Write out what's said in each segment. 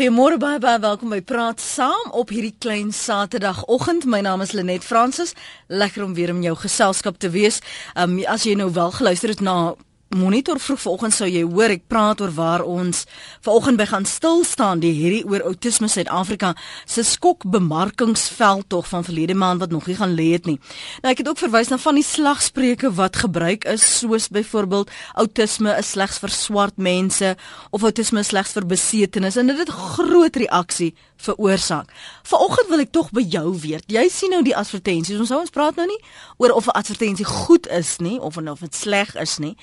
Goeiemôre baie baie welkom by Praat Saam op hierdie klein Saterdagoggend. My naam is Lenet Fransis. Lekker om weer in jou geselskap te wees. Um as jy nou wel geluister het na Monitor vroeg vanoggend sou jy hoor ek praat oor waar ons vanoggend by gaan stil staan die hierdie oor outisme Suid-Afrika se skok bemarkingsveldtog van verlede maand wat nog nie gaan lê het nie. Nou ek het ook verwys na van die slagspreuke wat gebruik is soos byvoorbeeld outisme is slegs vir swart mense of outisme is slegs vir besetenes en dit het groot reaksie veroorsaak. Vanoggend wil ek tog by jou weet. Jy sien nou die advertensies. Ons sou ons praat nou nie oor of 'n advertensie goed is nie of of dit sleg is nie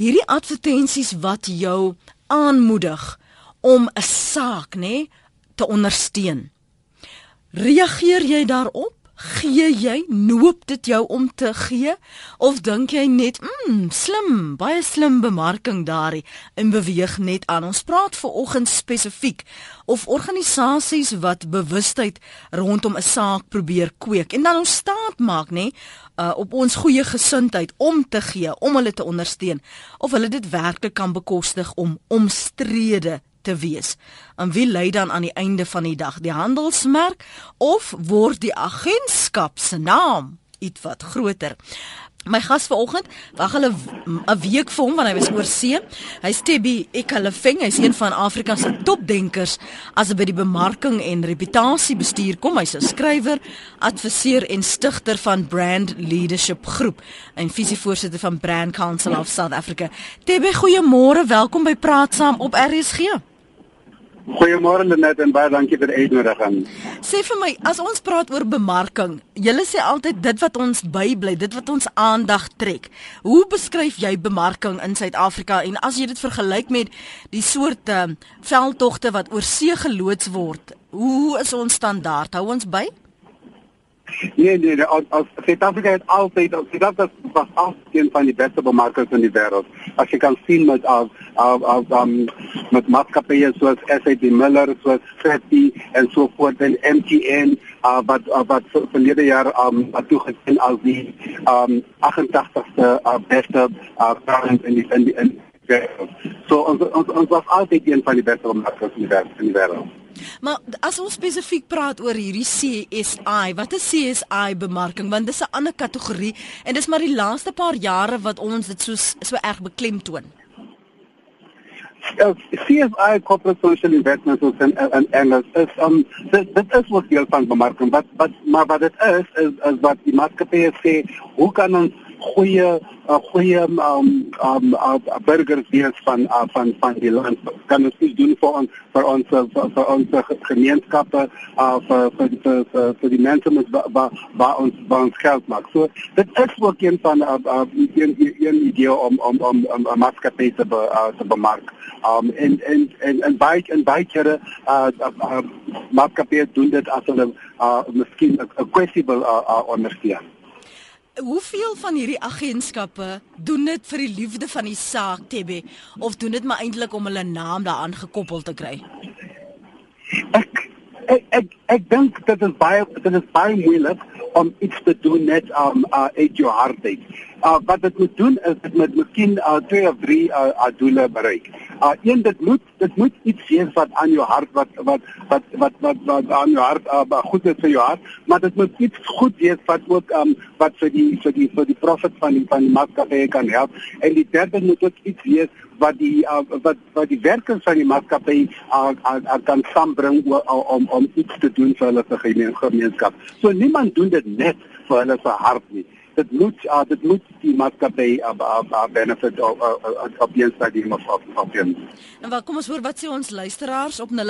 hierdie advertensies wat jou aanmoedig om 'n saak nê te ondersteun. Reageer jy daarop? Gee jy noop dit jou om te gee of dink jy net, "Mmm, slim, baie slim bemarking daarin en beweeg net aan." Ons praat ver oggend spesifiek of organisasies wat bewustheid rondom 'n saak probeer kweek en dan ons staat maak, nê, uh, op ons goeie gesindheid om te gee, om hulle te ondersteun of hulle dit werklik kan bekostig om omstrede te wees. En wie lei dan aan die einde van die dag die handelsmerk of word die agentskap se naam iets wat groter? My gas vanoggend, wag hulle 'n week vir hom want hy was oor see. Hy's Tebbi Ekalefeng, hy's een van Afrika se topdenkers as dit by die bemarking en reputasie bestuur kom. Hy's 'n skrywer, adviseur en stigter van Brand Leadership Groep en visievoorsitter van Brand Council of South Africa. Tebbi, goeiemôre, welkom by Praat Saam op RSG. Goeiemôre Lenet en baie dankie vir die uitnodiging. Sê vir my, as ons praat oor bemarking, julle sê altyd dit wat ons bybly, dit wat ons aandag trek. Hoe beskryf jy bemarking in Suid-Afrika en as jy dit vergelyk met die soort uh, veldtogte wat oor see geloods word, hoe is ons standaard? Hou ons by? Nee nee, nee als, als Suid-Afrika het altyd, Suid-Afrika was altyd een van die beste bemarkers in die wêreld. As jy kan sien met al al al um, met maatskappye soos SAP Miller, soos Fetty en so voort en MTN, uh, wat uh, wat verlede jaar um wat toegeken as die um 88ste uh, beste uh, brand in die in die in. So ons ons ons was altyd een van die beste bemarkers in die wêreld. Maar as ons spesifiek praat oor hierdie CSI, wat is CSI bemarking? Want dis 'n ander kategorie en dis maar die laaste paar jare wat ons dit so so erg beklemtoon. Uh, CSI corporate social investments in in Engels is um dit, dit is wat deel van bemarking wat wat maar wat dit is is, is wat die maatskappye sê hoe kan ons goeie uh, goeie um um uh, burgers wees van uh, van van die land kan ons iets doen vir ons vir ons vir, vir ons gemeenskappe uh, vir, vir vir vir vir die mense met waar waar ons waar ons geld maak. So dit is ook een van uh, uh, een een idee om om om 'n maatskappy te be, uh, te bemark. Um en en en en baie en baie kere uh, uh, uh maatskappye doen dit as hulle uh miskien 'n kwessie wil uh, uh, ondersteun hoeveel van hierdie agentskappe doen dit vir die liefde van die saak Tebbe of doen dit maar eintlik om hulle naam daaraan gekoppel te kry? Ek ek ek, ek dink dit is baie dit is baie moeilik om iets te doen net om um, uh, uit jou hart uit. Uh, wat dit moet doen is dit moet miskien uh, twee of drie uh, doele bereik. Uh, een dit moet dit moet iets wees wat aan jou hart wat wat wat wat wat, wat aan jou hart uh, goed is vir jou hart, maar dit moet iets goed wees wat ook um, wat vir die vir die vir die profit van die van die maatskappy kan help. En die derde moet ook iets wees wat die uh, wat wat die werkers van die maatskappy uh, uh, uh, kan saambring om om om iets te doen vir hulle gemeenskap. So niemand doen dit net vir hulle se hart nie dit moet uh, dit moet die maatskappy uh, uh, benefit op op die stadium of op op die En wat kom ons hoor wat sê ons luisteraars op 0891104553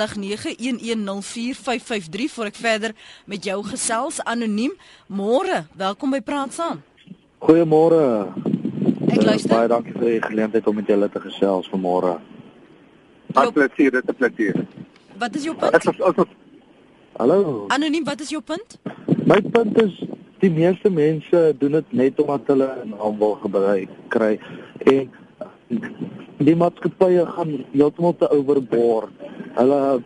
voor ek verder met jou gesels anoniem. Môre welkom by praat saam. Goeiemôre. Ek luister. baie dankie vir die geleentheid om met julle te gesels vanmôre. Baie plesier dit is 'n plesier Wat is jou punt? Hallo. Anoniem wat is jou punt? My punt is die meeste mense doen dit net omdat hulle 'n naam wil gebruik kry en die maatskappye gaan heeltemal te overboord. Hulle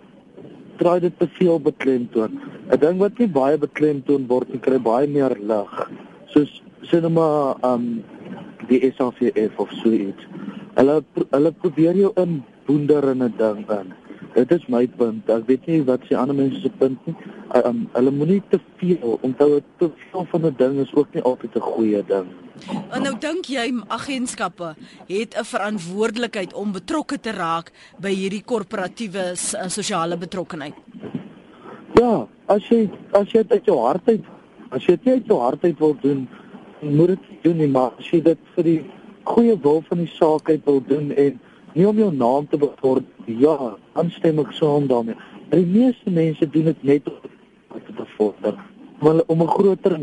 probeer dit te veel beklemtoon. 'n Ding wat nie baie beklemtoon word nie, kry baie meer lig. Soos sinema um die SAFF of so iets. Hulle hulle probeer jou in boender in 'n ding in. Dit is my punt. Ek weet nie wat se ander mense se punt nie. Um, hulle moenie te veel onthou te veel van 'n ding is ook nie altyd 'n goeie ding. En nou dink jy agentskappe het 'n verantwoordelikheid om betrokke te raak by hierdie korporatiewe sosiale betrokkenheid? Ja, as jy as jy dit uit jou hart uit as jy dit uit jou hart uit wil doen, moet dit doen nie, maar as jy dit vir die goeie wil van die saak uit wil doen en nie om jou naam te bevorder, ja, aanstem ek saam daarmee. Maar die meeste mense doen dit net om te bevorder, om om 'n groter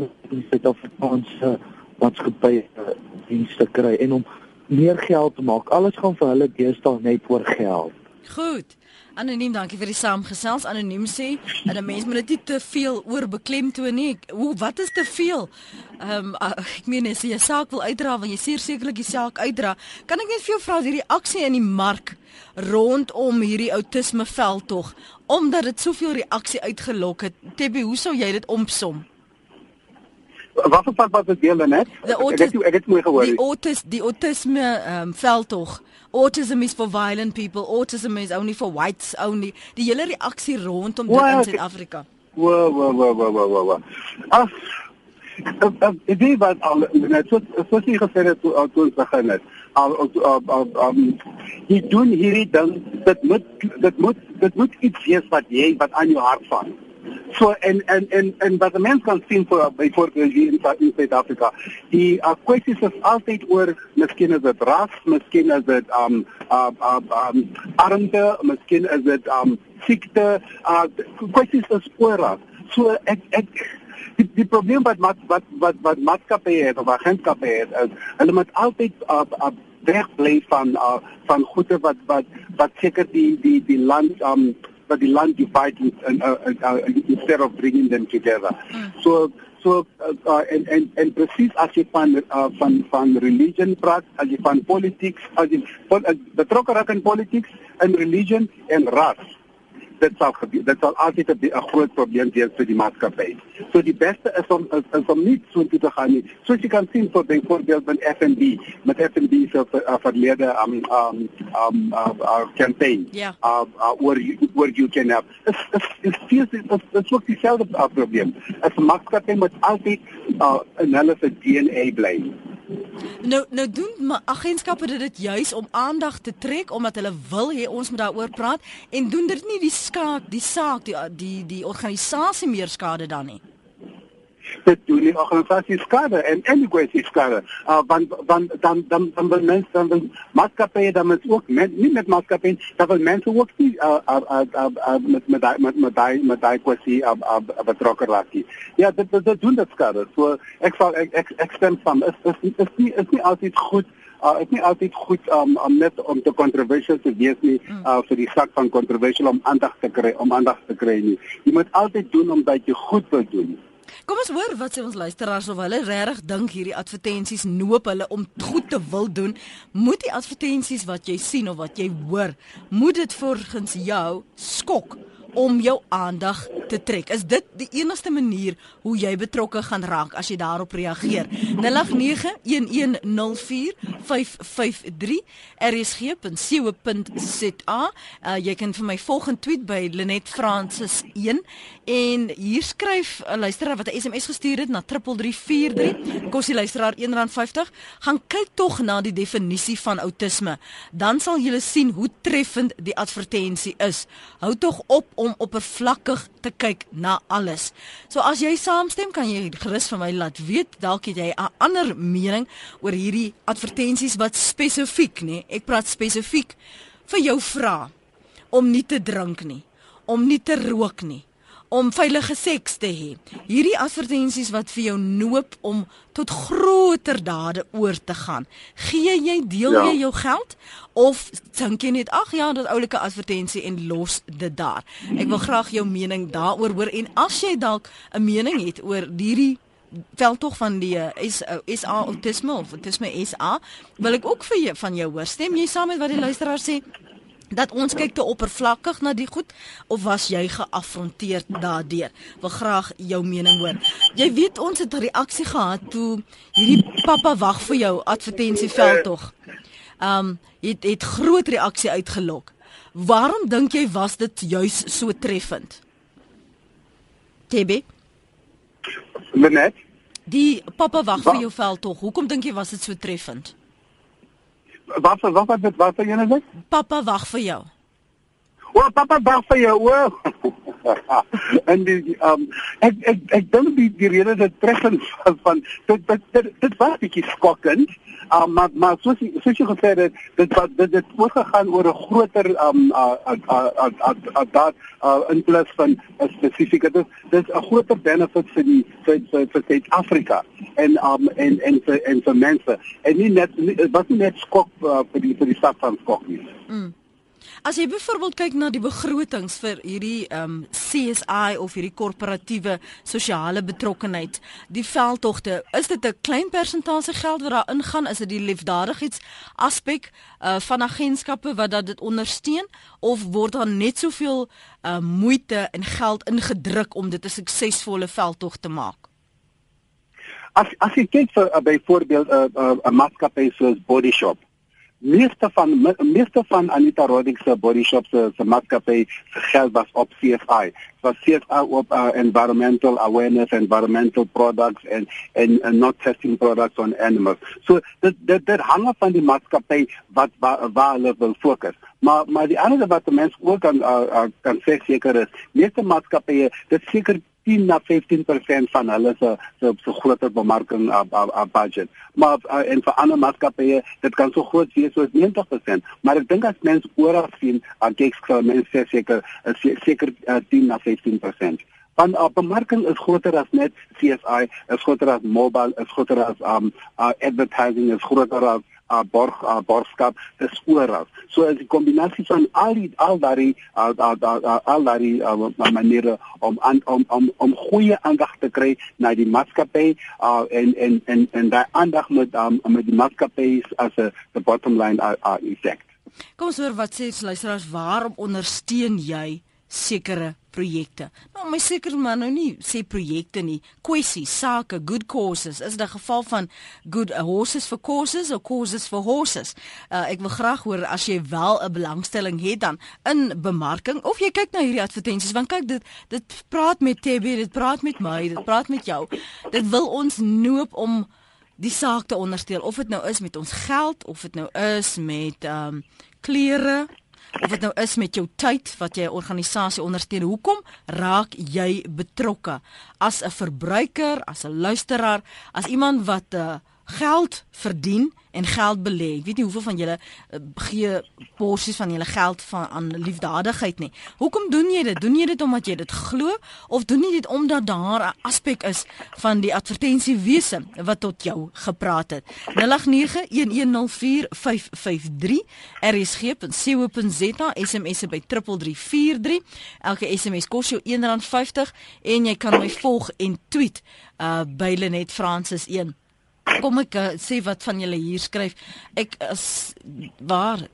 Suid-Afrikaanse maatskappy uh, dienste kry en om meer geld te maak. Alles gaan vir hulle deesdae net oor geld. Goed. Anoniem, dankie vir die saamgesels. Anoniem sê, en 'n mens moet dit nie te veel oor beklemtoon nie. Hoe wat is te veel? Ehm um, ek meen as jy 'n saak wil uitdra, wil jy sekerlik die saak uitdra. Kan ek net vir jou vra as hierdie aksie in die mark rondom hierdie outisme veldtog omdat dit soveel reaksie uitgelok het. Tebbe, hoe sou jy dit omsom? Wat van wat het jy net? Ek het ek het mooi gehoor. Die autis die autisme ehm um, veldtog. Autism is for violent people. Autism is only for whites only. Die hele reaksie rondom dit in Suid-Afrika. Wo wo wo wo wo wo wo. Ag. Ek weet wat al net so so sien gesê het toe ons begin het. Al al al jy doen hierdie ding dit moet dit moet dit moet iets wees wat jy wat aan jou hart vang. So en en en en wat mense kan sien vir byvoorbeeld hier in Suid-Afrika, die uh, kwessies is altyd oor miskien is dit ras, miskien is dit um um um, um armte, miskien is dit um siekte, uh kwessies is oor ras. So ek ek die, die probleem wat wat wat wat wat maatskappye het of agentskappe het, is hulle moet altyd uh, uh wegbly van uh, van goede wat wat wat seker die die die land um but the land divided and uh, uh, uh, instead of bringing them together. Mm. So so uh, uh, and and and presies as jy van uh, van van religion praat, as jy van politics, as jy uh, betrokke raak in politics en religion en ras dit sal gebeur. Dit sal altyd 'n groot probleem wees vir die maatskappy. So die beste is om is, is om nie so te gaan nie. Soos jy kan sien vir byvoorbeeld met FNB, met FNB se uh, verlede um um um uh, uh, campaign. Ja. Uh, uh you where you can have. Is is is feels dit is ook dieselfde uh, probleem. As 'n maatskappy moet altyd uh, in hulle se DNA bly. Nou nou doen agentskappe dit juis om aandag te trek omdat hulle wil hê ons moet daaroor praat en doen dit nie die skaak die saak die die die organisasie meer skade dan nie? Dit doen die organisasie skade en anyway is skade. Uh, want want dan dan dan dan mense dan dan maatskappye dan met ook met nie met maatskappye dan wil mense ook nie uh, uh, uh, uh, uh, met met met met daai met daai kwessie uh, uh, betrokke raak nie. Ja dit dit doen dit skade. So ek sal ek ek, ek stem van is is is nie is nie altyd goed uh, ek nie altyd goed um, om net om te controversial te wees nie uh, vir die sak van controversial om aandag te kry om aandag te kry nie. Jy moet altyd doen omdat jy goed wil doen. Kom ons hoor wat sê ons luisteraars of hulle regtig dink hierdie advertensies noop hulle om goed te wil doen. Moet die advertensies wat jy sien of wat jy hoor, moet dit volgens jou skok om jou aandag te trek. Is dit die enigste manier hoe jy betrokke gaan raak as jy daarop reageer? 0891104553 rsg.co.za. Uh, jy kan vir my volgende tweet by Lenet Francis 1 en hier skryf 'n luisteraar wat 'n SMS gestuur het na 3343. Kos die luisteraar R1.50. Gaan kyk tog na die definisie van outisme. Dan sal jy sien hoe treffend die advertensie is. Hou tog op om oppervlakkig te kyk na alles. So as jy saamstem, kan jy gerus vir my laat weet dalk het jy 'n ander mening oor hierdie advertensies wat spesifiek, nê? Ek praat spesifiek vir jou vra om nie te drink nie, om nie te rook nie om veilige seks te hê. Hierdie advertensies wat vir jou noop om tot groter dade oor te gaan. Gee jy deel ja. jy jou geld of dink jy net ag ja, dat oulike advertensie en los dit daar. Ek wil graag jou mening daaroor hoor en as jy dalk 'n mening het oor hierdie vel tog van die is is autisme of autisme is a wil ek ook vir jou van jou hoor. Stem jy saam met wat die luisteraar sê? Dat ons kyk te oppervlakkig na die goed of was jy geafronteer daardeur? Wil graag jou mening hoor. Jy weet ons het 'n reaksie gehad toe hierdie pappa wag vir jou advertensieveld tog. Um het het groot reaksie uitgelok Waarom dink jy was dit juis so treffend? TB Net Die pappa wag vir jou veld tog. Hoekom dink jy was dit so treffend? Wat wat wat wat wat jy nou sê? Pappa wag vir jou. O, papa wag vir jou. O. en die um ek ek ek dink die die rede dat treffend van, van dit dit dit, dit was bietjie skokkend. Um, maar maar soos soos jy gesê het dit wat dit het oorgegaan oor 'n groter um dat in plaas van 'n spesifieke dit dis 'n groter benefit vir die vir vir, vir Suid-Afrika en um en en vir en vir mense en nie net wat nie net skok uh, vir die vir die stad van skok nie. Mm. As jy byvoorbeeld kyk na die begrotings vir hierdie ehm um, CSI of hierdie korporatiewe sosiale betrokkenheid, die veldtogte, is dit 'n klein persentasie geld wat daar ingaan? Is dit die liefdadigheids aspek uh, van agentskappe wat dat dit ondersteun of word daar net soveel uh, moeite en geld ingedruk om dit 'n suksesvolle veldtog te maak? As as jy kyk vir uh, byvoorbeeld 'n uh, uh, 'n maatskappy soos Body Shop meeste van meeste van Anita Roddick se body shops se se maatskappy se geld was op CSI. Was CSI op uh, environmental awareness, environmental products and and uh, not testing products on animals. So dit dit dit hang af van die maatskappy wat waar waar hulle wil fokus. Maar maar die ander wat mense ook kan uh, uh, kan sê seker is, meeste maatskappye dit seker 10 na 15% van hulle se se so groter bemarking op op budget. Maar uh, en vir ander maatskappye, dit kan so groot wees soos 90%. Maar ek dink as mense oral sien, aan kyk skole mense seker seker uh, 10 na 15%. Want uh, bemarking is groter as net CSI, is groter as mobile, is groter as um uh, advertising, is groter as uh, borg uh, borgskap dis oral. So as 'n kombinasie van al die al daai uh, uh, uh, al daai uh, maniere om an, om om om goeie aandag te kry na die maatskappy uh, en en en en daai aandag met um, met die maatskappy as 'n bottom line uh, uh, effect. Kom ons hoor wat sê luisteraars waarom ondersteun jy sekere projekte. Nou my seker maar nou nie sê projekte nie, kwessies, sake, good causes. Is dit 'n geval van good uh, horses for causes of causes for horses? Uh, ek wil graag hoor as jy wel 'n belangstelling het dan in bemarking of jy kyk na hierdie advertensies want kyk dit dit praat met Tebby, dit praat met my, dit praat met jou. Dit wil ons noop om die saak te ondersteun of dit nou is met ons geld of dit nou is met ehm um, klere of dit nou is met jou tyd wat jy 'n organisasie ondersteun, hoekom raak jy betrokke as 'n verbruiker, as 'n luisteraar, as iemand wat uh, geld verdien en geld belê. Ek weet nie hoeveel van julle uh, gee porsies van julle geld van aan liefdadigheid nie. Hoekom doen jy dit? Doen jy dit omdat jy dit glo of doen jy dit omdat daar 'n aspek is van die advertensiewese wat tot jou gepraat het? 0891104553 rsg.co.za SMS by 3343. Elke SMS kos jou R1.50 en jy kan my volg en tweet uh by Lenet Francis 1 kom ek uh, sê wat van julle hier skryf. Ek is waar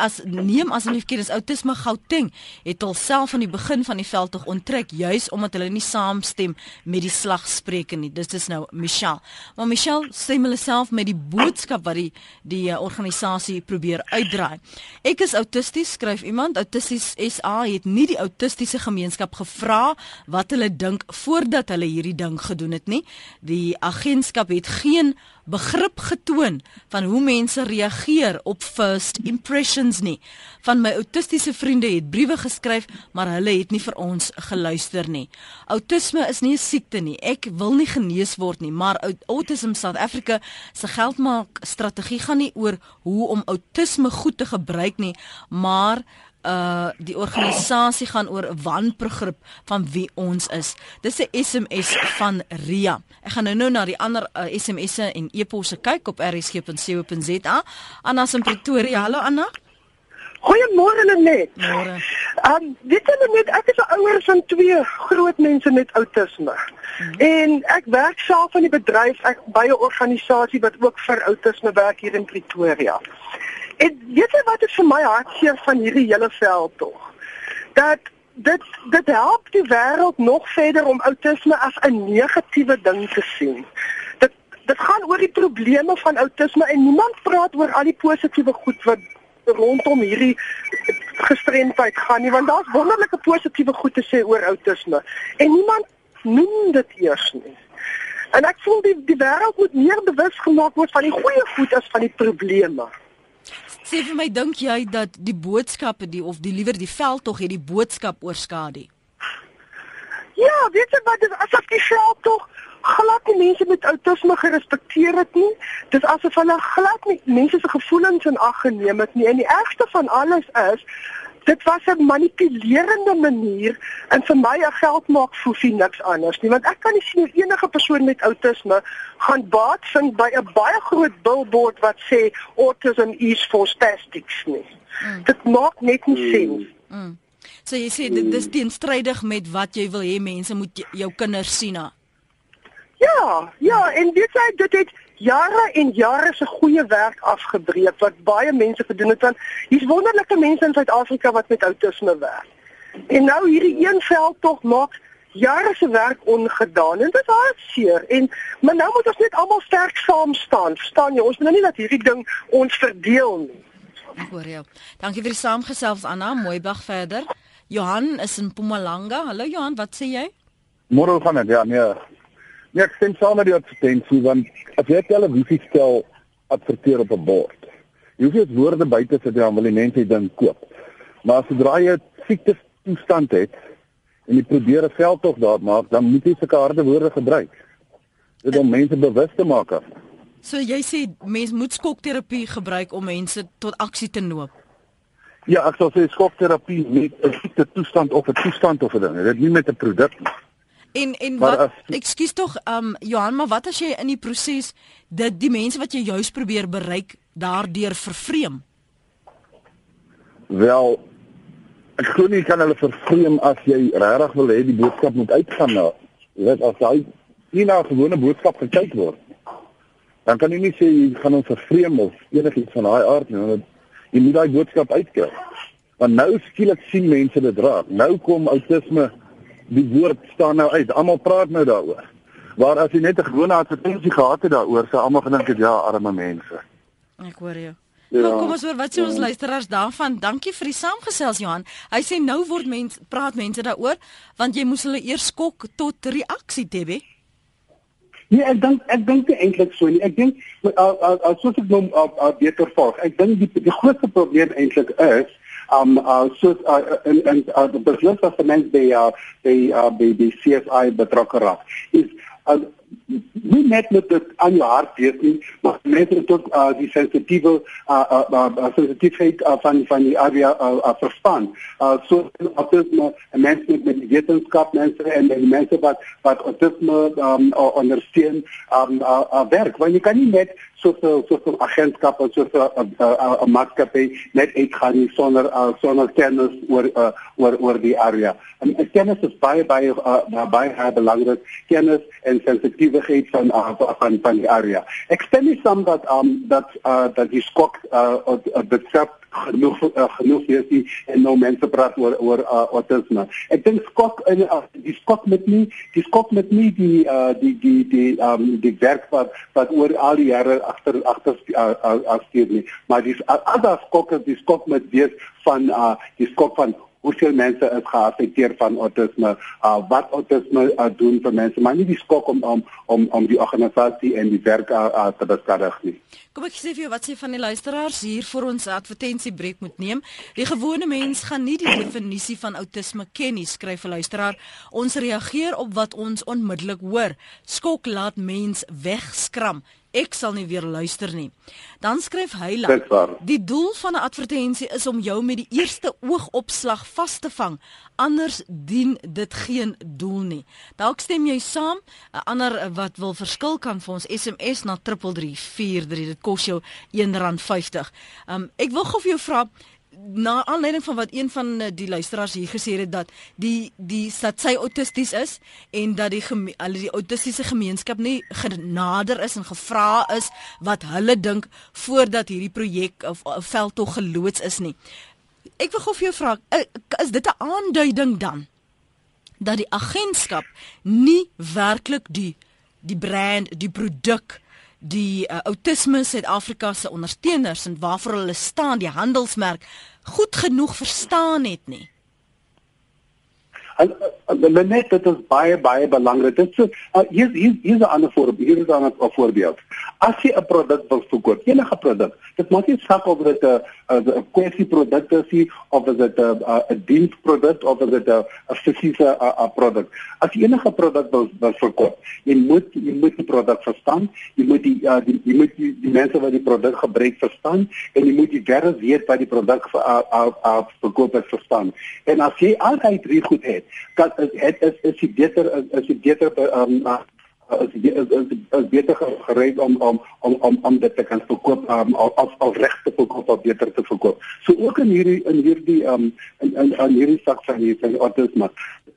as neem asseblief kennis. Outisme Gauteng het alself van die begin van die veldtog onttrek juis omdat hulle nie saamstem met die slagspreuke nie. Dis is nou Michelle. Maar Michelle stem hulle self met die boodskap wat die die uh, organisasie probeer uitdraai. Ek is autisties skryf iemand. Autisties SA het nie die autistiese gemeenskap gevra wat hulle dink voordat hulle hierdie ding gedoen het nie. Die agentskap het geen begrip getoon van hoe mense reageer op first impressions nie. Van my autistiese vriende het briewe geskryf, maar hulle het nie vir ons geluister nie. Autisme is nie 'n siekte nie. Ek wil nie genees word nie, maar Autism South Africa se geldmaak strategie gaan nie oor hoe om autisme goed te gebruik nie, maar uh die organisasie gaan oor 'n wanbegrip van wie ons is. Dis 'n SMS van Ria. Ek gaan nou nou na die ander uh, SMS'e en e-posse kyk op rsg.co.za. Anna in Pretoria. Hallo Anna. Goeiemôre Lenet. Môre. Um weet jy net ek is 'n ouer van twee groot mense met outisme. Hmm. En ek werk self in die bedryf ek by 'n organisasie wat ook vir outisme werk hier in Pretoria. En weet jy wat is vir my hartseer van hierdie hele veld tog? Dat dit dit help die wêreld nog verder om outisme as 'n negatiewe ding te sien. Dit dit gaan oor die probleme van outisme en niemand praat oor al die positiewe goed wat rondom hierdie gestremdheid gaan nie want daar's wonderlike positiewe goed te sê oor outisme en niemand noem dit eers nie. En ek voel die die wêreld moet meer bewus gemaak word van die goeie goed as van die probleme. Sê vir my dink jy dat die boodskappe die of die liewer die veldtog het die boodskap oorskadu? Ja, weet jy wat dis asof die veldtog glad nie mense met outisme gerespekteer het nie. Dis asof hulle glad nie mense se gevoelens in ag geneem het nie. En die ergste van alles is dit was 'n manipulerende manier en vir my 'n geld maak foefie niks anders nie want ek kan nie sien enige persoon met outisme gaan baat vind by 'n baie groot billboard wat sê autism is for spastics nie. Mm. Dit maak net nie mm. sin. Mm. So jy sê dit is teenstrydig met wat jy wil hê mense moet jou kinders sien. Ja, ja, en dit sê dit het jare en jare se goeie werk afgebreek wat baie mense gedoen het want hier's wonderlike mense in Suid-Afrika wat met outisme werk. En nou hierdie een veld tog maak jare se werk ongedaan en dit is hartseer en maar nou moet ons net almal sterk saam staan. Verstaan jy? Ons moet nou nie dat hierdie ding ons verdeel nie. Ek hoor jou. Dankie vir die saamgesels Anna. Mooi dag verder. Johan is in Mpumalanga. Hallo Johan, wat sê jy? Môre gaan dit ja, nee. Nee, ek stem saam met die advertensie want as jy 'n televisie stel adverteer op 'n bord. Jy hoef net woorde by te sit dan wil die mense dit koop. Maar sodra jy 'n siekte toestand het en jy probeer 'n veldtog daar maak, dan moet jy sulke harde woorde gebruik. Dit om mense bewus te maak af. So jy sê mense moet skokterapie gebruik om mense tot aksie te noop. Ja, ek sou sê skokterapie met 'n siekte toestand of 'n toestand of 'n ding. Dit nie met 'n produk nie. En en maar wat ekskuus tog um Johan, maar wat as jy in die proses dit die mense wat jy juis probeer bereik daardeur vervreem? Wel ek glo nie kan hulle vervreem as jy regtig wil hê die boodskap moet uitgaan nou. Jy weet as hy nie na 'n gewone boodskap gekyk word. Dan kan jy nie sê jy gaan hom vervreem of enigiets van daai aard nie, want jy moet daai boodskap uitkry. Want nou skielik sien mense dit raak. Nou kom outisme die woord staan nou uit. Almal praat nou daaroor. Waar as jy net 'n gewone advertensie gehad het daaroor, sou almal gedink het ja, arme mense. Ek hoor jou. Ja. Nou kom ons hoor wat sê ons luisteraars daarvan. Dankie vir die saamgesels Johan. Hy sê nou word mense praat mense daaroor want jy moes hulle eers skok tot reaksie hê. Nee, ek dink ek dink eintlik so nie. Ek dink as soos ek nou beter volg. Ek dink die die grootste probleem eintlik is um uh so uh en en uh, die besluit wat mens by uh by uh by die CSI betrokke raak is uh, nie net met dit aan jou hart weet nie, maar net tot uh, die sensitiewe uh, uh, uh, sensitiefheid uh, van van die area uh, uh, verstaan. Uh, so autisme, mense met met wetenskap, mense en die mense wat wat autisme um, ondersteun um, uh, uh, werk. Want jy kan nie net so so so agentskap of so 'n maatskappy net uitgaan nie sonder uh, sonder kennis oor uh, oor oor die area. En kennis is baie baie uh, baie belangrik. Kennis en besighede van uh, van van die area. Ek stem nie saam dat um dat uh, dat die skok uh, dit self genoeg uh, genoeg is die en nou mense praat oor oor uh, autisme. Ek dink skok in uh, die skok met nie die skok met nie die uh, die die die um die werk wat wat oor al die jare agter agter uh, uh, as nie. Maar die uh, ander skok is die skok met wees van uh, die skok van hoeveel mense is geaffekteer van autisme, uh, wat autisme uh, doen vir mense, maar nie die skok om om om, om die organisasie en die werk uh, uh, te beskadig nie. Kom ek sê vir jou wat sê van die luisteraars hier vir ons advertensiebreek moet neem. Die gewone mens gaan nie die definisie van autisme ken nie, skryf 'n luisteraar. Ons reageer op wat ons onmiddellik hoor. Skok laat mens wegskram ek sal nie weer luister nie. Dan skryf Heila: Die doel van 'n advertensie is om jou met die eerste oogopslag vas te vang. Anders dien dit geen doel nie. Dalk stem jy saam. 'n Ander wat wil verskil kan vir ons SMS na 3343. Dit kos jou R1.50. Um ek wil gou vir jou vra na aanleiding van wat een van eh, die luisteraars hier gesê het dat die die dat sy autisties is en dat die al die autistiese gemeenskap nie genader is en gevra is wat hulle dink voordat hierdie projek of, of veldtog geloods is nie. Ek wil gou vir jou vra, eh, is dit 'n aanduiding dan dat die agentskap nie werklik die die brand, die produk die uh, autisme Suid-Afrika se ondersteuners en waarvoor hulle staan, die handelsmerk goed genoeg verstaan het nie. En uh, net dit is baie baie belangrik. Dit is hier hier hier is 'n ander voorbeeld. Hier is 'n ander voorbeeld. As jy 'n produk wil verkoop, enige produk, dit maak nie saak of dit 'n 'n kwessie produk is of is dit 'n 'n diensproduk of is dit 'n 'n fisiese 'n produk. As jy enige produk wil wil verkoop, jy moet jy moet die produk verstaan, jy moet die uh, die jy moet die, die mense wat die produk gebruik verstaan en jy moet die wêreld weet wat die produk vir uh, uh, uh, verkoop het verstaan. En as jy al daai drie goed het, kan is is is jy beter is jy beter um, is is is, is beter gereed om om om om om dit te kan verkoop um, as as regte verkoop of beter te verkoop. So ook in hierdie in hierdie um in in, in hierdie sak van hier van autisme.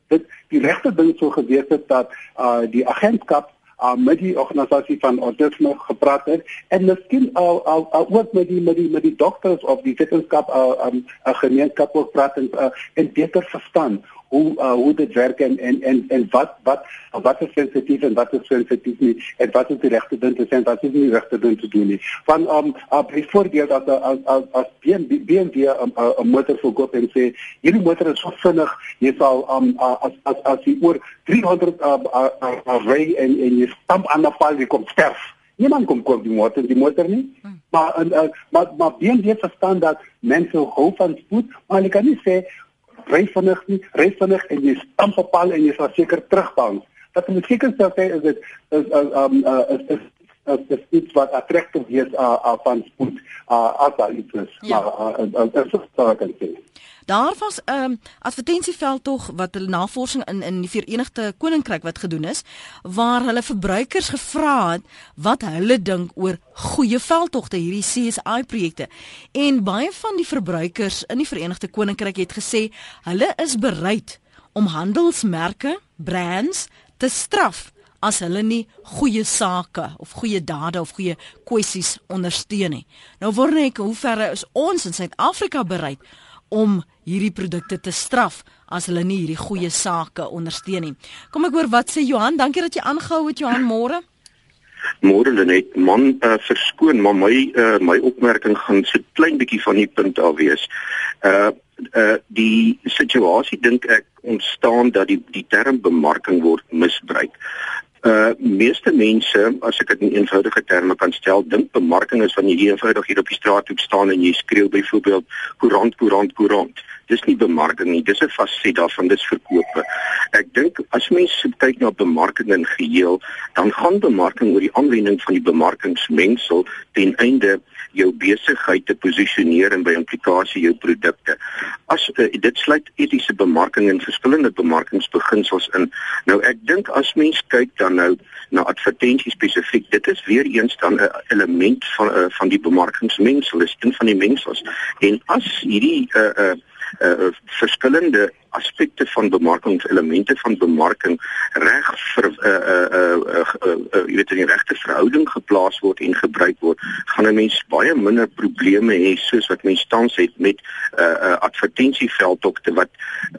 Dit die regte ding sou gewees het dat uh die agentskap uh, met die organisasie van autisme gepraat het en miskien al al, al ook met die met die met die dokters of die wetenskap uh, um, 'n gemeenskap ook praat en, uh, en beter verstaan hoe uh, hoe dit werk en en en en wat wat wat is sensitief en wat is sensitief nie en wat is die regte ding te sê en wat is nie die regte ding te doen nie. Van um uh, byvoorbeeld as as as as BMW BMW 'n um, uh, 'n motor verkoop en sê hierdie motor is so vinnig, jy sal um uh, as as as jy oor 300 uh, uh, uh, uh, ry en en jy stamp aan 'n paal jy kom sterf. Niemand kom koop die motor, die motor nie. Hmm. Maar uh, maar maar BMW verstaan dat mense hou van spoed, maar hulle kan nie sê ry vinnig nie, ry vinnig en jy stamp op paal en jy sal seker terugbounce. Wat moet seker sê is dit is um uh, is is as dit iets wat aantreklik is uh, uh, van spoed uh, as daar iets is. Ja. Maar uh, uh, uh, uh, uh, kan sê. Daar was 'n um, advertensieveld tog wat hulle navorsing in in die Verenigde Koninkryk wat gedoen is waar hulle verbruikers gevra het wat hulle dink oor goeie veldtogte hierdie CSI projekte. En baie van die verbruikers in die Verenigde Koninkryk het gesê hulle is bereid om handelsmerke, brands te straf as hulle nie goeie sake of goeie dade of goeie kwessies ondersteun nie. Nou word net hoe ver is ons in Suid-Afrika bereid om hierdie produkte te straf as hulle nie hierdie goeie sake ondersteun nie. Kom ek hoor wat sê Johan? Dankie dat jy aangehou het Johan môre. Môre net man uh, verskoon maar my uh, my opmerking gaan so klein bietjie van die punt af wees. Uh uh die situasie dink ek ontstaan dat die die term bemarking word misbruik. Uh meeste mense, as ek dit in eenvoudige terme kan stel, dink bemarking is wanneer jy eenvoudig hier op die straat hoek staan en jy skreeu byvoorbeeld koerant koerant koerant. Dis nie bemarking nie, dis 'n faset daarvan, dis verkope. Ek dink as mense kyk na bemarking in geheel, dan gaan bemarking oor die aanwending van die bemarkingsmengsel ten einde jou besigheid te posisioneer en by implikasie jou produkte. As uh, dit sluit etiese bemarking en verskillende bemarkingsbeginsels in. Nou ek dink as mens kyk dan nou na advertensies spesifiek, dit is weer eens dan 'n element van uh, van die bemarkingsmengsel, is een van die mengsels. En as hierdie uh, uh, uh, verskillende aspekte van bemarking, elemente van bemarking reg vir uh, 'n uh, uh, uh, uh, jy weet in regte verhouding geplaas word en gebruik word, gaan 'n mens baie minder probleme hê soos wat mens tans het met 'n uh, uh, advertensieveldtogte wat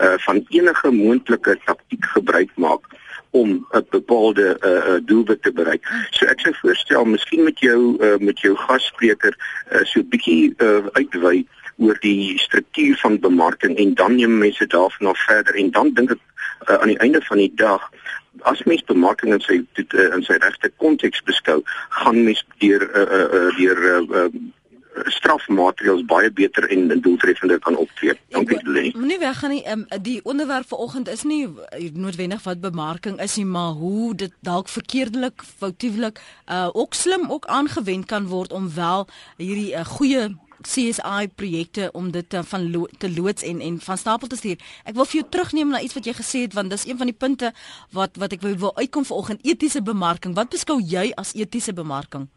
uh, van enige moontlike taktik gebruik maak om 'n bepaalde uh, uh, doelwit te bereik. So ek sou voorstel miskien met jou uh, met jou gasspreker uh, so 'n bietjie uh, uitwy oor die struktuur van bemarking en dan neem mense daarvan af verder en dan dink ek uh, aan die einde van die dag as mens bemarking in sy uh, in sy regte konteks beskou gaan mens deur uh, uh, deur uh, uh, strafmaatreëls baie beter en doeltreffender kan optree. Dankie Lenny. Moenie weggaan nie. Um, die onderwerp vanoggend is nie noodwendig wat bemarking is nie, maar hoe dit dalk verkeerdelik, foutiewelik, uh ook slim ook aangewend kan word om wel hierdie uh, goeie CSI projekte om dit te, van lo, te loods en en van stapel te stuur. Ek wil vir jou terugneem na iets wat jy gesê het want dis een van die punte wat wat ek wil uitkom vanoggend etiese bemarking. Wat beskou jy as etiese bemarking?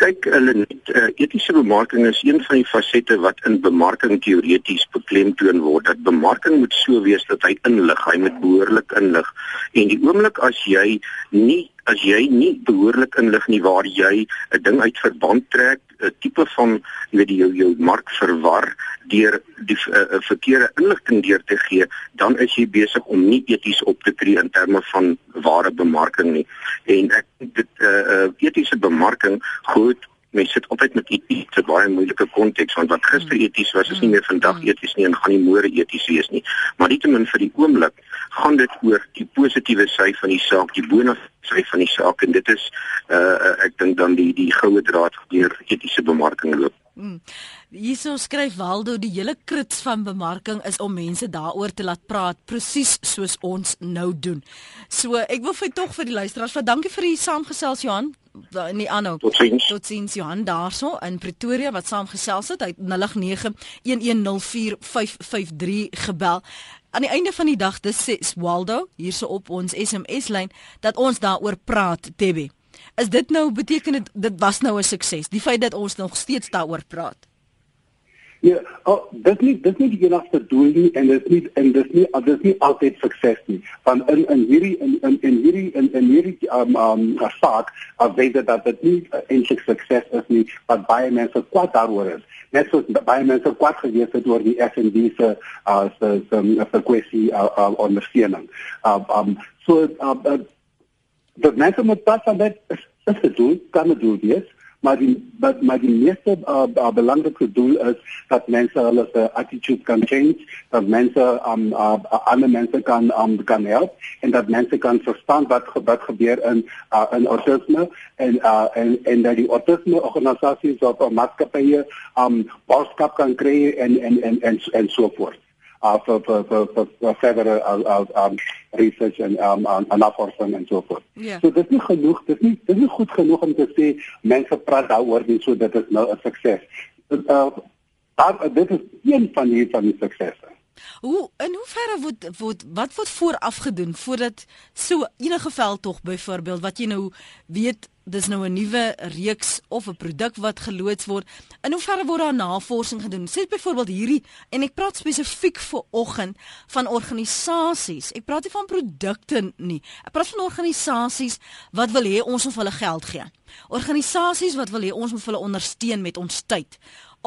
Kyk, hulle net uh, etiese bemarking is een van die fasette wat in bemarking teoreties beklemtoon word. Dat bemarking moet so wees dat hy inlig, hy moet behoorlik inlig. En die oomblik as jy nie as jy nie behoorlik inlig nie waar jy 'n ding uit verband trek 'n tipe van jy weet jou jou mark verwar deur die uh, verkeerde inligting deur te gee, dan is jy besig om nie eties op te tree in terme van ware bemarking nie. En ek dit uh, uh, etiese bemarking goed mens sit altyd met eties te baie moeilike konteks want wat gister mm. eties was is nie meer vandag mm. eties nie en gaan nie môre eties wees nie. Maar nietemin vir die oomblik gaan dit oor die positiewe sy van die saak, die bonafide sy van die saak en dit is uh ek dink dan die die goue draad deur etiese bemarking loop. Mm. Hierso skryf Waldo die hele krits van bemarking is om mense daaroor te laat praat presies soos ons nou doen. So ek wil vir tog vir die luisteraars van dankie vir die saamgesels Johan in die aanhou. Totsiens. Totsiens Johan daarso in Pretoria wat saamgesels het. Hy het 0891104553 gebel. Aan die einde van die dag dis sê Waldo hierso op ons SMS lyn dat ons daaroor praat Debbie. Is dit nou beteken dit dit was nou 'n sukses die feit dat ons nog steeds daaroor praat? Ja, oh, dit nie dit nie die enigste doel nie en dit nie en dit nie dit is nie altyd sukses nie. Van in in hierdie in in in hierdie in in hierdie um um saak, ek weet dat dit nie eintlik sukses is nie, wat baie mense kwaad daaroor is. Net soos baie mense kwaad gewees het oor die FNB se uh se se kwessie uh, uh ondersteuning. Um um so uh, uh dat mense moet pas aan dit is dit doel, kan dit doel wees maar die maar, maar die meeste uh, uh, belangrike doel is dat mense hulle se attitude kan change dat mense um uh, ander mense kan um kan help en dat mense kan verstaan wat wat gebeur in uh, in autisme en uh, en en dat die autisme organisasies of maatskappye um boodskap kan kry en en en en, en so voort uh, for, for, for, for, further uh, uh, um, research and um, um, navorsing and so forth. Yeah. So dit is nie genoeg, dit is nie dit is nie goed genoeg om te sê mense praat daaroor nie so dit is nou 'n sukses. Uh, uh, dit is een van die van die suksesse. Hoe in hoeverre word word wat word vooraf gedoen voordat so enige veld tog byvoorbeeld wat jy nou weet dis nou 'n nuwe reeks of 'n produk wat geloods word. In hoeverre word daar navorsing gedoen? Sê byvoorbeeld hierdie en ek praat spesifiek vir oggend van organisasies. Ek praat nie van produkte nie. Ek praat van organisasies wat wil hê ons moet hulle geld gee. Organisasies wat wil hê ons moet hulle ondersteun met ons tyd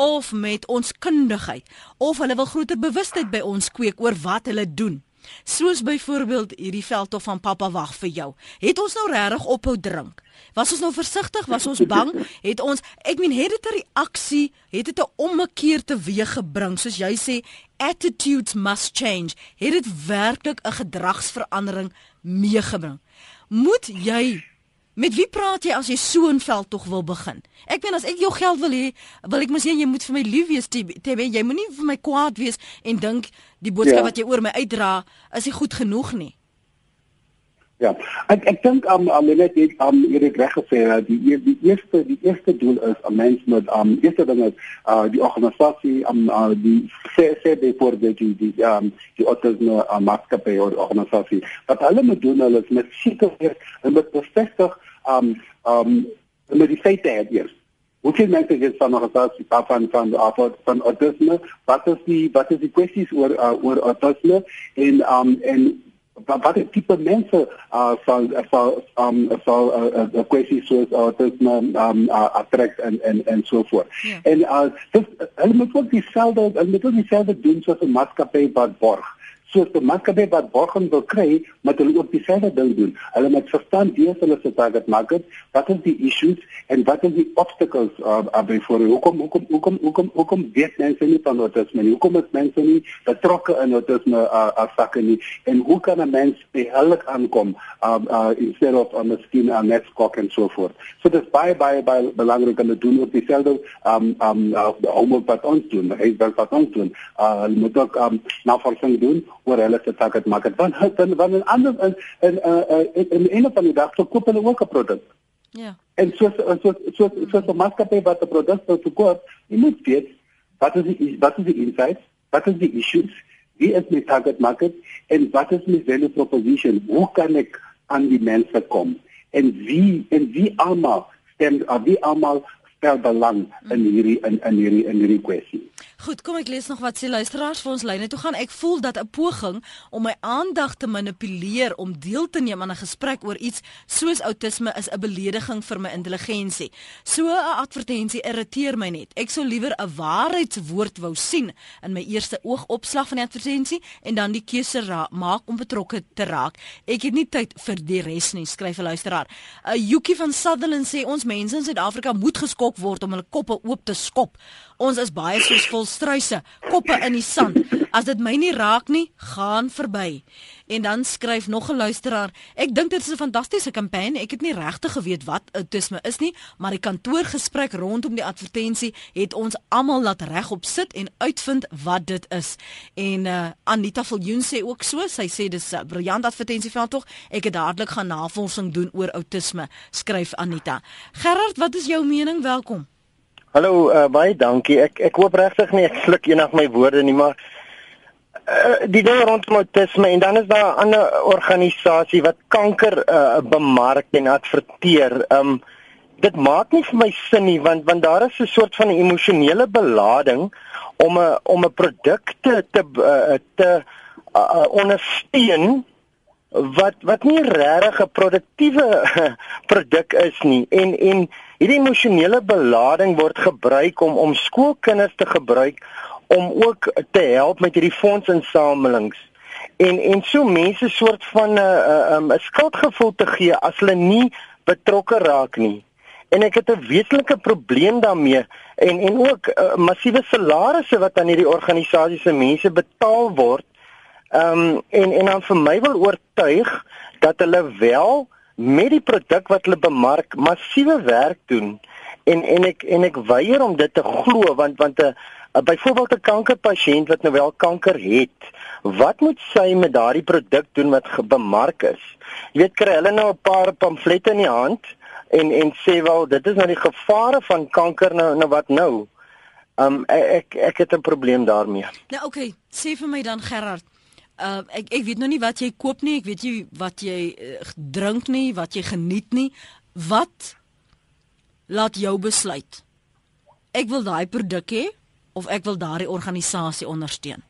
of met ons kundigheid of hulle wil groter bewustheid by ons kweek oor wat hulle doen. Soos byvoorbeeld hierdie veldtof van pappa wag vir jou. Het ons nou regtig ophou drink? Was ons nou versigtig? Was ons bang? Het ons ek meen het dit 'n reaksie, het dit 'n ommekeer teweeg gebring soos jy sê attitudes must change. Het dit werklik 'n gedragsverandering meegebring? Moet jy Met wie praat jy as jy so 'n veld tog wil begin? Ek meen as ek jou geld wil hê, wil ek mos sê jy moet vir my lief wees, Tebe. Jy moenie vir my kwaad wees en dink die boodskap ja. wat jy oor my uitdra is nie goed genoeg nie. Ja. Ek ek dink am um, am um, dit am um, hierdie reg gesê die die eerste die eerste doel is 'n mens met am um, eerste ding is uh die organisasie am um, uh, die sê sê die voor die die die am um, die autisme uh, maatskappy of organisasie. Wat hulle moet doen hulle is met seker en met bevestig am am met die feite het eers. Hoe kan mense dit van organisasie van van van van, autisme? Wat is die wat is die kwessies oor uh, oor autisme en am en wat wat tipe mense uh sal sal um sal 'n uh, uh, kwessie soos autisme um uh, attract en en en so voort. Ja. En uh dis hulle moet ook dieselfde hulle moet ook dieselfde doen soos 'n maatskappy wat borg soos die maatskappy wat borging wil kry, moet hulle ook dieselfde ding doen. Hulle moet verstaan wie hulle se target market, wat is die issues en wat is die obstacles uh, uh before hoekom hoekom hoekom hoekom hoekom weet mense nie van autisme nie? Hoekom is mense nie betrokke in autisme uh, uh sakke nie? En hoe kan 'n mens behellik aankom uh uh instead of the skin net skok en so voort. So dis baie baie baie belangrik om te doen op dieselfde um um uh, homework wat ons doen, hy wat ons doen. Uh moet ook um navorsing doen oor hulle se target market want dan want in ander in in uh, in, in een van die dag verkoop hulle ook 'n produk. Ja. En so so so so so maatskappy wat 'n produk wil verkoop, jy moet weet wat is die wat is die insights, wat is die issues, wie is my target market en wat is my value proposition? Hoe kan ek aan die mense kom? En wie en wie almal stem of wie almal stel belang in hierdie in in hierdie in hierdie kwessie. Goed, kom ek lees nog wat sê luisteraars vir ons lyne toe gaan. Ek voel dat 'n poging om my aandag te manipuleer om deel te neem aan 'n gesprek oor iets soos outisme is 'n belediging vir my intelligensie. So 'n advertensie irriteer my net. Ek sou liewer 'n waarheidswoord wou sien in my eerste oogopslag van die advertensie en dan die keuse maak om betrokke te raak. Ek het nie tyd vir die res nie, skryf 'n luisteraar. 'n Yuki van Sutherland sê ons mense in Suid-Afrika moet geskok word om hulle koppe oop te skop. Ons is baie soos vol struise, koppe in die sand. As dit my nie raak nie, gaan verby. En dan skryf nog 'n luisteraar, ek dink dit is 'n fantastiese kampanje. Ek het nie regtig geweet wat autisme is nie, maar die kantoorgesprek rondom die advertensie het ons almal laat regop sit en uitvind wat dit is. En uh, Anita Viljoen sê ook so, sy sê dis 'n briljant advertensie haar tog. Ek het dadelik gaan navorsing doen oor autisme, skryf Anita. Gerard, wat is jou mening? Welkom. Hallo, uh, baie dankie. Ek ek hoop regtig nie ek sluk enig my woorde nie, maar uh, die ding rondom autisme en dan is daar 'n ander organisasie wat kanker uh, bemark en adverteer. Um dit maak nie vir my sin nie want want daar is 'n soort van emosionele belading om 'n om 'n produk te te uh, te uh, ondersteun wat wat nie regtig 'n produktiewe produk is nie en en hierdie emosionele belading word gebruik om om skoolkinders te gebruik om ook te help met hierdie fondsinsamelings. En en so mense soort van 'n uh, 'n um, skuldgevoel te gee as hulle nie betrokke raak nie. En ek het 'n wesentlike probleem daarmee en en ook uh, massiewe salarisse wat aan hierdie organisasies se mense betaal word. Ehm um, en en dan vir my wil oortuig dat hulle wel met die produk wat hulle bemark massiewe werk doen en en ek en ek weier om dit te glo want want 'n byvoorbeeld 'n kankerpasiënt wat nou wel kanker het, wat moet sy met daardie produk doen wat bemark is? Jy weet kry hulle nou 'n paar pamflette in die hand en en sê wel dit is nou die gevare van kanker nou nou wat nou? Um, ek ek het 'n probleem daarmee. Nou okay, sê vir my dan Gerard, uh, ek ek weet nou nie wat jy koop nie, ek weet jy wat jy uh, drink nie, wat jy geniet nie. Wat laat jou besluit? Ek wil daai produk hê of ek wil daardie organisasie ondersteun.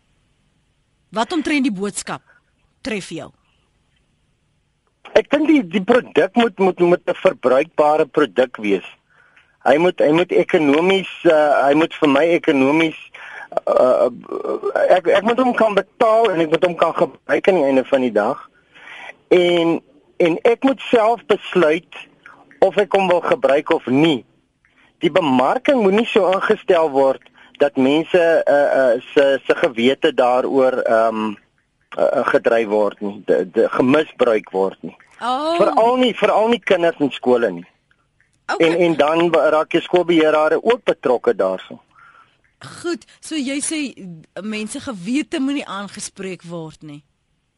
Wat omtrent die boodskap tref jou? Ek dink die die produk moet moet moet 'n verbruikbare produk wees. Hy moet hy moet ekonomies uh, hy moet vir my ekonomies uh, ek ek moet hom kan betaal en ek moet hom kan gebruik aan die einde van die dag. En en ek moet self besluit of ek hom wil gebruik of nie. Die bemarking moet nie so ingestel word dat mense uh, uh, se se gewete daaroor ehm um, uh, gedryf word nie, de, de, gemisbruik word nie. Oh. Veral nie veral nie kinders in skole nie. Okay. En en dan raak jy skoolbeheerare ook betrokke daarso. Goed, so jy sê mense gewete moenie aangespreek word nie.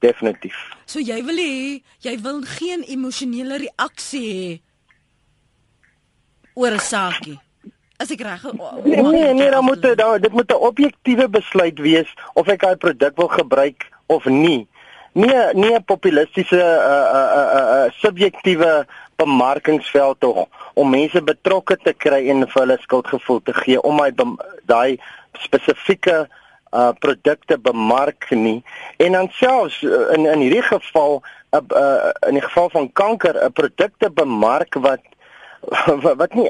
Definitief. So jy wil hê jy wil geen emosionele reaksie hê oor 'n saakie. As ek reg Nee, nee, nee, dan moet dit dit moet 'n objektiewe besluit wees of ek daai produk wil gebruik of nie. Nie nie 'n populistiese uh uh uh, uh subjektiewe bemarkingsveld tog om mense betrokke te kry en vir hulle skuldgevoel te gee om my daai spesifieke uh produkte bemark nie en dan selfs uh, in in hierdie geval uh, uh in die geval van kanker 'n produkte bemark wat wat nie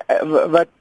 wat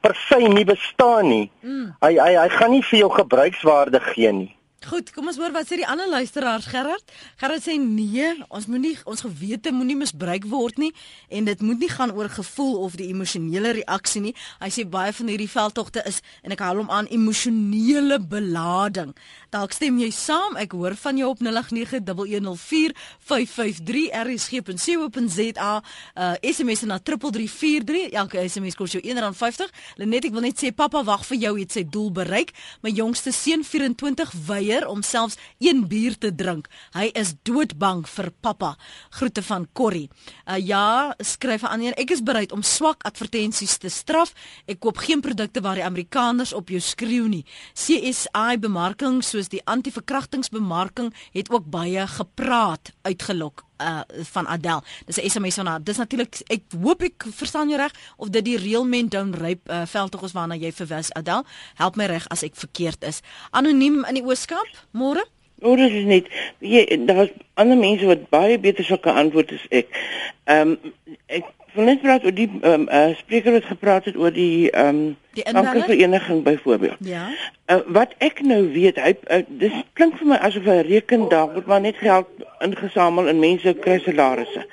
per se nie bestaan nie. Mm. Hy hy hy gaan nie vir jou gebruikswaarde gee nie. Goed, kom ons hoor wat sê die ander luisteraars Gerard. Gerard sê nee, ons moenie ons gewete moenie misbruik word nie en dit moet nie gaan oor gevoel of die emosionele reaksie nie. Hy sê baie van hierdie veldtogte is en ek haal hom aan emosionele belading. Dalk stem jy saam. Ek hoor van jou op 0891104553 rsg.co.za. Uh SMS na 3343. Elke SMS kos jou R1.50. Lenet, ek wil net sê pappa wag vir jou, het sy doel bereik. My jongste seun 24 weier weier om selfs een bier te drink. Hy is doodbang vir pappa. Groete van Corrie. Uh, ja, skryf aan een. Ek is bereid om swak advertensies te straf. Ek koop geen produkte waar die Amerikaners op jou skreeu nie. CSI bemarking soos die anti-verkrachtingsbemarking het ook baie gepraat uitgelok. Uh van Adel. Dis 'n SMS van haar. Dis natuurlik ek hoop ek verstaan jou reg of dit die real men down rape uh, veldtog is waarna jy verwys Adel. Help my reg as ek verkeerd is. Anoniem in die Ooskaap. Môre? O, dit is net jy daar's ander mense wat baie beter sulke antwoorde as ek. Ehm um, ek wil net praat oor die ehm um, uh, spreker wat gepraat het oor die ehm um, Die kankervereniging byvoorbeeld. Ja. Uh, wat ek nou weet, hy uh, dis klink vir my asof 'n rekendag word maar net geld ingesamel in mense kry salarisse.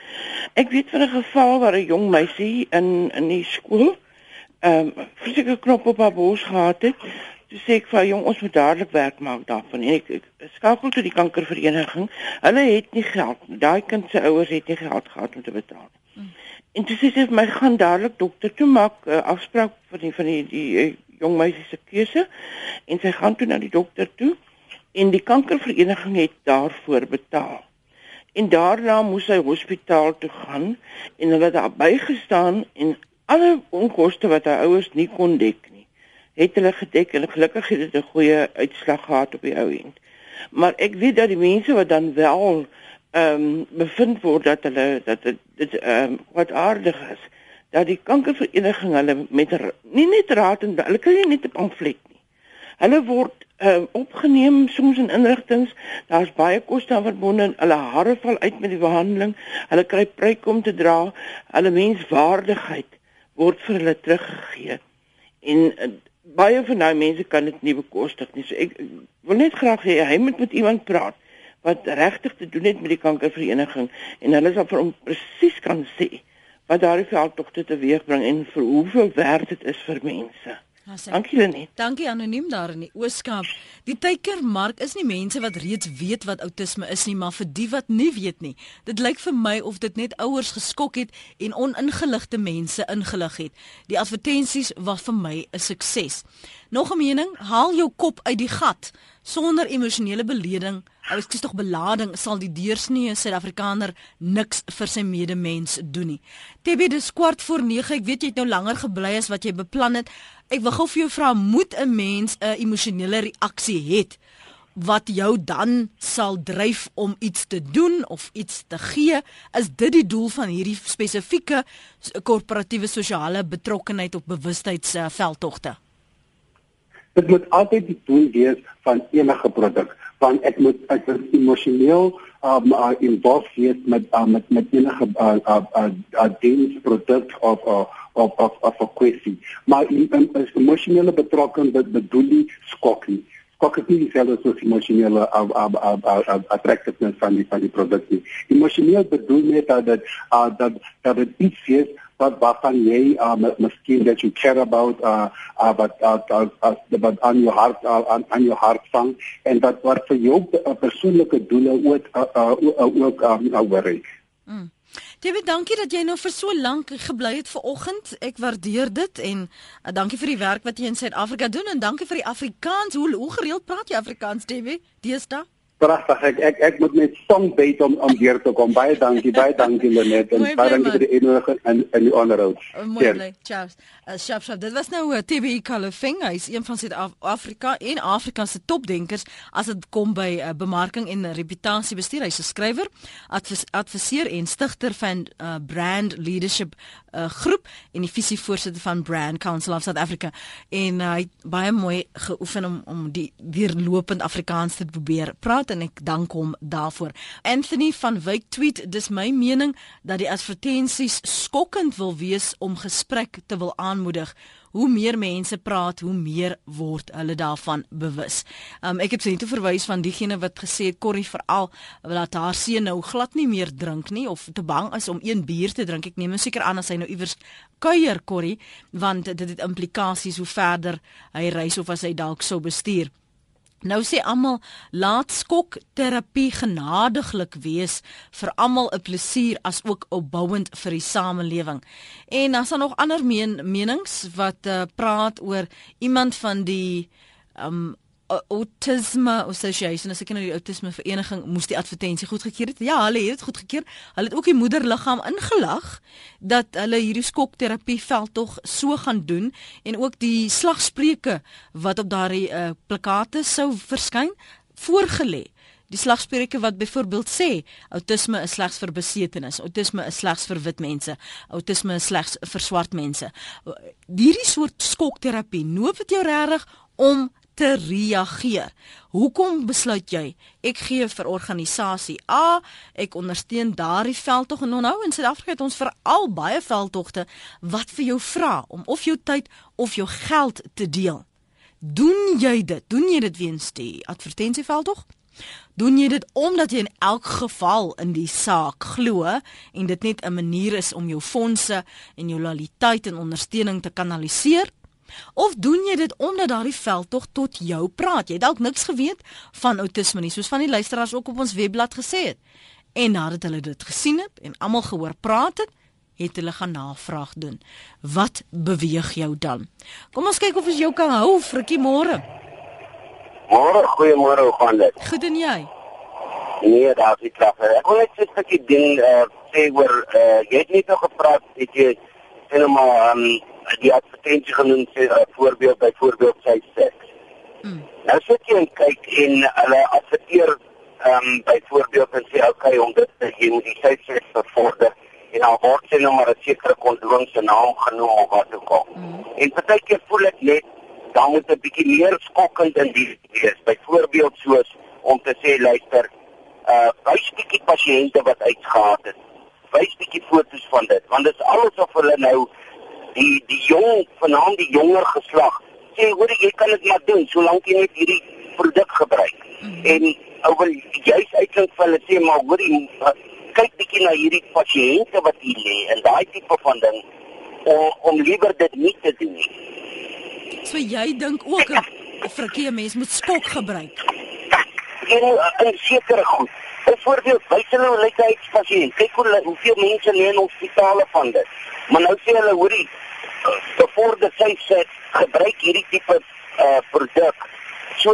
Ek weet van 'n geval waar 'n jong meisie in in die skool ehm um, fisieke knop op haar bors gehad het. Toe sê ek vir jong, ons moet dadelik werk maak daarvan. En ek, ek skakel toe die kankervereniging. Hulle het nie geld. Daai kind se ouers het nie geld gehad om te betaal. En toe sê sy vir my gaan dadelik dokter toe maak uh, afspraak vir die van die die uh, jong meisie se keuse en sy gaan toe na die dokter toe en die kankervereniging het daarvoor betaal. En daarna moes sy hospitaal toe gaan en hulle het daar bygestaan en alle onkoste wat haar ouers nie kon dek nie, het hulle gedek en gelukkig het dit 'n goeie uitslag gehad op die ou end. Maar ek weet dat die mense wat dan wel ehm um, bevind word dat hulle dat dit dit ehm um, wat aardig is dat die kankervereniging hulle met nie net raad en hulle kry nie net 'n pamflet nie. Hulle word ehm uh, opgeneem soms in inrigtinge. Daar's baie koste aan verbonde. Hulle hare val uit met die behandeling. Hulle kry pryk om te dra. Hulle menswaardigheid word vir hulle teruggegee. En uh, baie van daai mense kan dit nie bekostig nie. So ek, ek wil net graag hê hy moet met iemand praat wat regtig te doen het met die kankervereniging en hulle sal vir hom presies kan sê wat daardie veldtogte teweegbring en vir hoeveel werd dit is vir mense. Dankie Lenet. Dankie anoniem daar in die Ooskaap. Die teikermark is nie mense wat reeds weet wat outisme is nie, maar vir die wat nie weet nie. Dit lyk vir my of dit net ouers geskok het en oningeligte mense ingelig het. Die advertensies was vir my 'n sukses. Nog 'n mening, haal jou kop uit die gat sonder emosionele beleding. Ou ek sê tog belading sal die deursnee Suid-Afrikaner niks vir sy medemens doen nie. TB dis kwart voor 9. Ek weet jy het nou langer gebly as wat jy beplan het. Ek wil gou vir jou vra, moet 'n mens 'n emosionele reaksie hê wat jou dan sal dryf om iets te doen of iets te gee? Is dit die doel van hierdie spesifieke korporatiewe sosiale betrokkenheid op bewustheidsveldtogte? Dit moet altyd die doel wees van enige produk want ek moet ek moet emosioneel um uh, involved wees met uh, met met enige uh, uh, uh, uh, diens produk of uh, of of of 'n kwessie maar in, in, in emosionele betrokkenheid bedoel nie skok nie. Skok is nie dieselfde as emosionele uh, uh, uh, uh, uh, attractiveness van die van die produk nie. Emosioneel bedoel net dat dat uh, dat dat dit iets is wat waarvan uh, miskien dat you care about uh, uh but uh, uh, uh, but on your heart uh, on, on your heart vang en dat wat vir jou uh, persoonlike doele ook uh, uh, ook um, uh, worry. Mm. David, dankie dat jy nou vir so lank gebly het ver oggend. Ek waardeer dit en uh, dankie vir die werk wat jy in Suid-Afrika doen en dankie vir die Afrikaans. Hoe hoe gereeld praat jy Afrikaans, David? Deesdae? Pragtig. Ek ek ek moet net song byt om om hier te kom. Baie dankie, baie dankie Lenet en baie dankie vir die innodiging en en die onderhoud. Mooi bly. Ciao. Uh, shap shap. Dit was nou uh, TB Kalofing. Hy is een van Suid-Afrika en Afrika se topdenkers as dit kom by uh, bemarking en reputasiebestuur. Hy's 'n skrywer, advis, adviseur en stigter van uh, Brand Leadership uh, groep en die visievoorsitter van Brand Council of South Africa. En uh, hy het baie mooi geoefen om om die weerlopend Afrikaans te probeer praat en ek dank hom daarvoor. Anthony van Wyk tweet: "Dis my mening dat die advertensies skokkend wil wees om gesprek te wil aanmoedig." Hoe meer mense praat, hoe meer word hulle daarvan bewus. Um, ek het sien toe verwys van diegene wat gesê het Corrie veral dat haar seun nou glad nie meer drink nie of te bang is om een bier te drink. Ek neem seker aan as hy nou iewers kuier Corrie want dit het implikasies hoe verder hy reis of as hy dalk sou bestuur. Nou sê almal laat skok terapie genadiglik wees vir almal 'n plesier as ook opbouend vir die samelewing. En dan is daar nog ander men menings wat uh, praat oor iemand van die um Autism Association, as ek nou die Autisme Vereniging moes die advertensie goedgekeur het. Ja, hulle het dit goedgekeur. Hulle het ook die moederliggaam ingelag dat hulle hierdie skokterapie veld tog so gaan doen en ook die slagspreuke wat op daardie uh, plakate sou verskyn voorgelê die slagspreuke wat byvoorbeeld sê outisme is slegs vir besetenis, outisme is slegs vir wit mense, outisme is slegs vir swart mense. Hierdie soort skokterapie noop dit jou regtig om te reageer. Hoekom besluit jy ek gee vir organisasie A, ek ondersteun daardie veldtog en onthou in Suid-Afrika het ons veral baie veldtogte wat vir jou vra om of jou tyd of jou geld te deel. Doen jy dit? Doen jy dit weens die advertensieveldtog? Doen jy dit omdat jy in elk geval in die saak glo en dit net 'n manier is om jou fondse en jou loyaliteit en ondersteuning te kanaliseer? Of doen jy dit omdat daardie veldtog tot jou praat? Jy het dalk niks geweet van outisme nie, soos van die luisteraars ook op ons webblad gesê het. En nadat hulle dit gesien het en almal gehoor praat het, het hulle gaan navraag doen. Wat beweeg jou dan? Kom ons kyk of ons jou kan hou, Frikkie môre. Môre, goeiemôre, hoe gaan dit? Goed en jy? Nee, daar's nie krag. Ek wil net sê 'n bietjie ding eh uh, sê oor eh uh, jy het net nog gepraat, weet jy, sien maar ehm um, die advertensie genoem sê voorbeeld byvoorbeeld sy seks. Mm. Nou sit jy en kyk en hulle adverteer ehm um, byvoorbeeld en sê okay om dit te jy moet die sy seks bevorder en dan word sy nou maar 'n sekere kondoom se naam genoem of wat ook al. Mm. En partykeer voel ek net dan moet 'n bietjie meer skokkend in die wees. Byvoorbeeld soos om te sê luister, uh wys bietjie pasiënte wat uitgehaat het. Wys bietjie foto's van dit want dit is alles of hulle nou die die jong vanaand die jonger geslag sê hoor jy kan dit maar doen solank jy net hierdie produk gebruik mm en ou wil jy's uitklink vir hulle sê maar hoor jy kyk bietjie na hierdie pasiënte wat hier lê en daai tipe van ding om om liewer dit nie te doen nie so jy dink ook 'n verkeer mens moet skok gebruik en in sekere goed Byvoorbeeld, wys hulle hoe lyk hy pasiënt. Kyk hoe hoeveel mense lê in hospitale van dit. Maar nou sê hulle, hoorie, bevorder sy sê gebruik hierdie tipe uh produk. So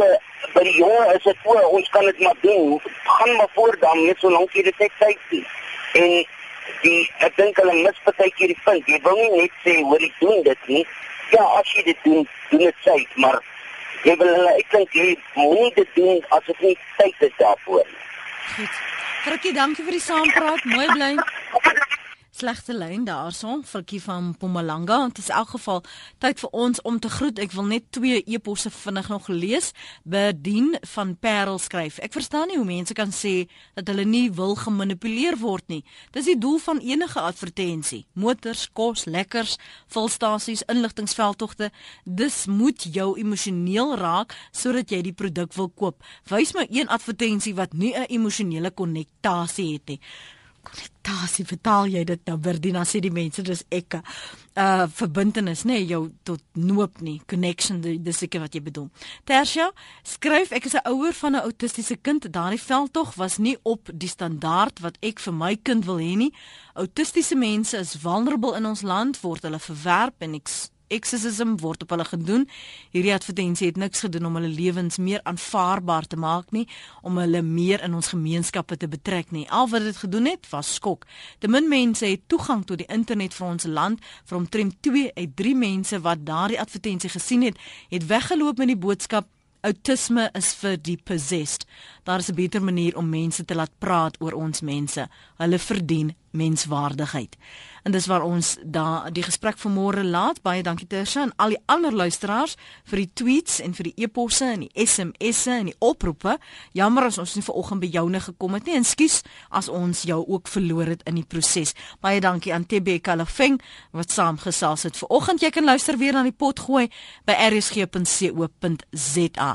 by die jonge is dit voor ons kan dit maar doen. Gaan maar voor dan net so lank jy dit net kyk sien. En die ek dink hulle mis baie keer die punt. Jy wil nie net sê hoor ek doen dit nie. Ja, as jy dit doen, doen dit sê, maar jy wil hulle ek dink jy moet dit doen as dit nie tyd is daarvoor. Goed. Frikkie, dankie vir die saampraat. Mooi bly slegte lyn daarson Frikkie van Pomalanga dit is in elk geval tyd vir ons om te groet. Ek wil net twee eposse vinnig nog lees. Bedien van Parel skryf. Ek verstaan nie hoe mense kan sê dat hulle nie wil gemanipuleer word nie. Dis die doel van enige advertensie. Motors, kos, lekkers, volstasies, inligtingveldtogte. Dis moet jou emosioneel raak sodat jy die produk wil koop. Wys my een advertensie wat nie 'n emosionele konnektasie het nie konnektasie vertaal jy dit nou Verdina sê die mense dis ek uh verbintenis nê nee, jou tot noop nie connection dis ek wat jy bedoel. Tersia skryf ek is 'n ouer van 'n autistiese kind daardie veldtog was nie op die standaard wat ek vir my kind wil hê nie. Autistiese mense is vulnerable in ons land word hulle verwerp en ek exorcism word op hulle gedoen. Hierdie advertensie het niks gedoen om hulle lewens meer aanvaarbaar te maak nie, om hulle meer in ons gemeenskappe te betrek nie. Al wat dit gedoen het, was skok. Te min mense het toegang tot die internet vir ons land. Vir omtrent 2 uit 3 mense wat daardie advertensie gesien het, het weggeloop met die boodskap Autisme is vir die possessed. Daar is 'n beter manier om mense te laat praat oor ons mense. Hulle verdien menswaardigheid. En dis waar ons da die gesprek vanmôre laat. Baie dankie Tersha en al die ander luisteraars vir die tweets en vir die e-posse en die SMS'e en die oproepe. Jammer as ons nie vanoggend by joune gekom het nie. Ekskuus as ons jou ook verloor het in die proses. Baie dankie aan TB Kalafeng wat saamgesels het vanoggend. Jy kan luister weer na die pot gooi by rsg.co.za.